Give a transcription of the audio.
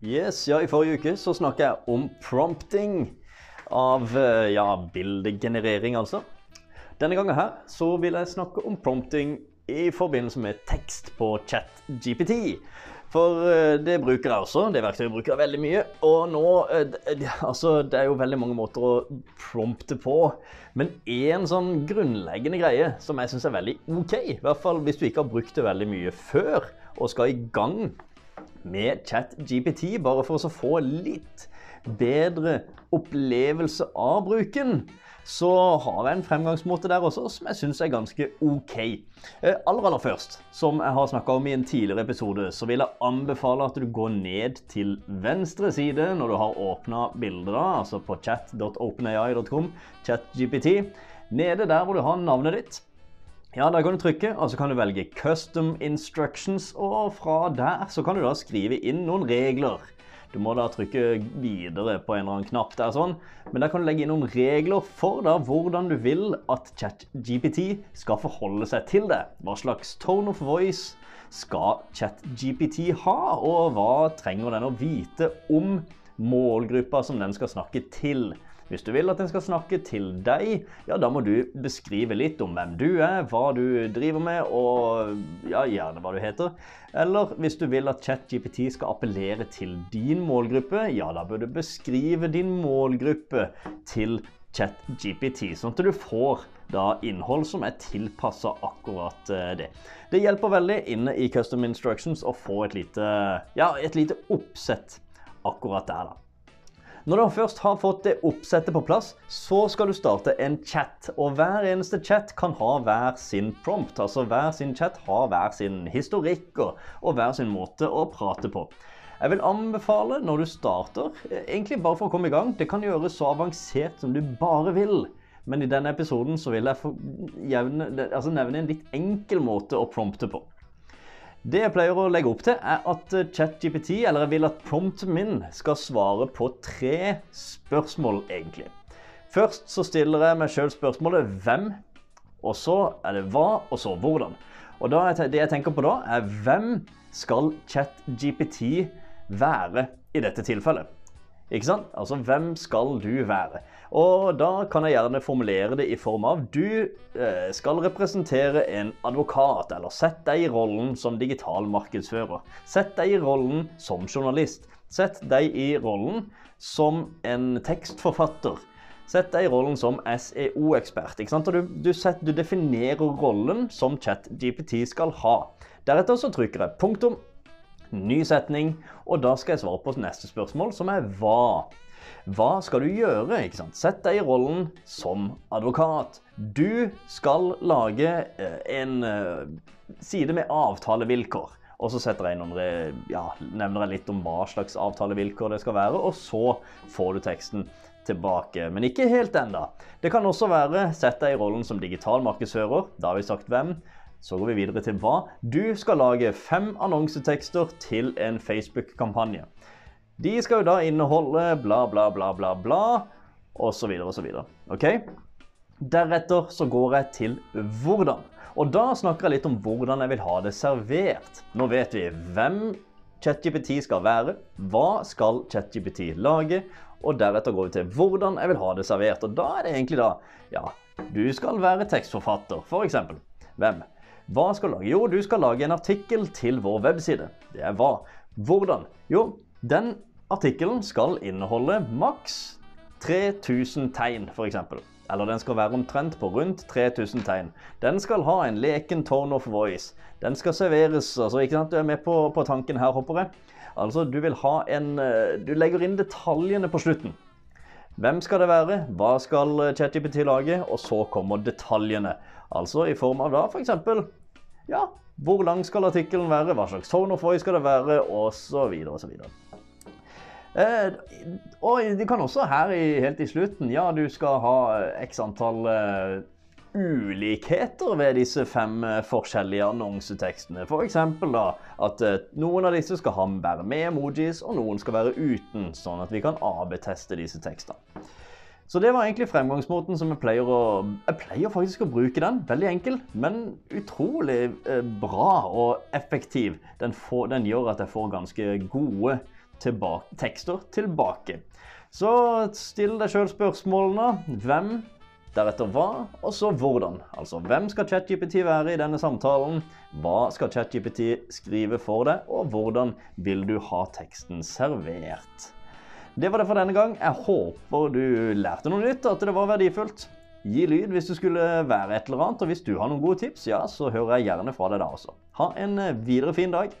Yes, ja, I forrige uke så snakka jeg om prompting av eh, ja, bildegenerering, altså. Denne gangen her så vil jeg snakke om prompting i forbindelse med tekst på ChatGPT. For eh, det bruker jeg også. Det verktøyet bruker jeg veldig mye. Og nå eh, Altså, det er jo veldig mange måter å prompte på. Men én sånn grunnleggende greie som jeg syns er veldig OK, i hvert fall hvis du ikke har brukt det veldig mye før og skal i gang med ChatGPT, bare for å få litt bedre opplevelse av bruken, så har jeg en fremgangsmåte der også som jeg syns er ganske OK. Eh, aller, aller først, som jeg har snakka om i en tidligere episode, så vil jeg anbefale at du går ned til venstre side når du har åpna bildet, da, altså på chat.openai.com, chatGPT. Nede der hvor du har navnet ditt. Ja, Der kan du trykke, og så kan du velge 'Custom Instructions'. Og fra der så kan du da skrive inn noen regler. Du må da trykke videre på en eller annen knapp der sånn. Men der kan du legge inn noen regler for da hvordan du vil at ChatGPT skal forholde seg til det. Hva slags tone of voice skal ChatGPT ha, og hva trenger den å vite om målgruppa som den skal snakke til? Hvis du vil at den skal snakke til deg, ja, da må du beskrive litt om hvem du er, hva du driver med, og ja, gjerne hva du heter. Eller hvis du vil at ChatGPT skal appellere til din målgruppe, ja, da bør du beskrive din målgruppe til ChatGPT, sånn at du får da innhold som er tilpassa akkurat eh, det. Det hjelper veldig inne i Custom Instructions å få et lite, ja, et lite oppsett akkurat der, da. Når du først har fått det oppsettet på plass, så skal du starte en chat. Og hver eneste chat kan ha hver sin prompt. Altså hver sin chat har hver sin historikk og, og hver sin måte å prate på. Jeg vil anbefale når du starter, egentlig bare for å komme i gang Det kan gjøres så avansert som du bare vil. Men i denne episoden så vil jeg jevne, altså nevne en litt enkel måte å prompte på. Det jeg pleier å legge opp til, er at eh, ChatGPT, eller jeg vil at prompten min, skal svare på tre spørsmål, egentlig. Først så stiller jeg meg sjøl spørsmålet 'hvem', og så er det 'hva', og så 'hvordan'. Og da, Det jeg tenker på da, er hvem skal ChatGPT være i dette tilfellet? Ikke sant? Altså, hvem skal du være? Og da kan jeg gjerne formulere det i form av du eh, skal representere en advokat, eller sett deg i rollen som digital markedsfører. Sett deg i rollen som journalist. Sett deg i rollen som en tekstforfatter. Sett deg i rollen som SEO-ekspert. Ikke Du, du, du, definerer rollen som ChatGPT skal ha. Deretter så trykker jeg punktum, ny setning, og da skal jeg svare på neste spørsmål, som er hva. Hva skal du gjøre? ikke sant? Sett deg i rollen som advokat. Du skal lage eh, en eh, side med avtalevilkår. Og så setter jeg noen, ja, nevner jeg litt om hva slags avtalevilkår det skal være, og så får du teksten tilbake. Men ikke helt enda. Det kan også være sett deg i rollen som digital markedsfører. Da har vi sagt hvem. Så går vi videre til hva. Du skal lage fem annonsetekster til en Facebook-kampanje. De skal jo da inneholde bla, bla, bla, bla, bla, osv., osv. Ok? Deretter så går jeg til hvordan. Og da snakker jeg litt om hvordan jeg vil ha det servert. Nå vet vi hvem ChatGPT skal være, hva skal ChatGPT lage, og deretter går vi til hvordan jeg vil ha det servert. Og da er det egentlig da Ja, du skal være tekstforfatter, f.eks. Hvem? Hva skal du lage? Jo, du skal lage en artikkel til vår webside. Det er hva. Hvordan? Jo, den Artikkelen skal inneholde maks 3000 tegn, f.eks. Eller den skal være omtrent på rundt 3000 tegn. Den skal ha en leken tone of voice. Den skal serveres altså ikke sant, Du er med på, på tanken her, hopper jeg. Altså, du vil ha en eh, Du legger inn detaljene på slutten. Hvem skal det være? Hva skal eh, ChatGPT lage? Og så kommer detaljene. Altså i form av da f.eks. Ja, hvor lang skal artikkelen være? Hva slags tone of voice skal det være? Så videre. Eh, og de kan også her i, helt i slutten Ja, du skal ha x antall uh, ulikheter ved disse fem uh, forskjellige annonsetekstene. F.eks. da at uh, noen av disse skal være med emojis, og noen skal være uten. Sånn at vi kan AB-teste disse tekstene. Så det var egentlig fremgangsmåten som jeg pleier å Jeg pleier faktisk å bruke den. Veldig enkel, men utrolig bra og effektiv. Den, får, den gjør at jeg får ganske gode tilbake, tekster tilbake. Så still deg sjøl spørsmålene. Hvem? Deretter hva, og så hvordan. Altså hvem skal ChatGPT være i denne samtalen? Hva skal ChatGPT skrive for deg, og hvordan vil du ha teksten servert? Det var det for denne gang. Jeg håper du lærte noe nytt, at det var verdifullt. Gi lyd hvis du skulle være et eller annet, og hvis du har noen gode tips, ja, så hører jeg gjerne fra deg da også. Ha en videre fin dag.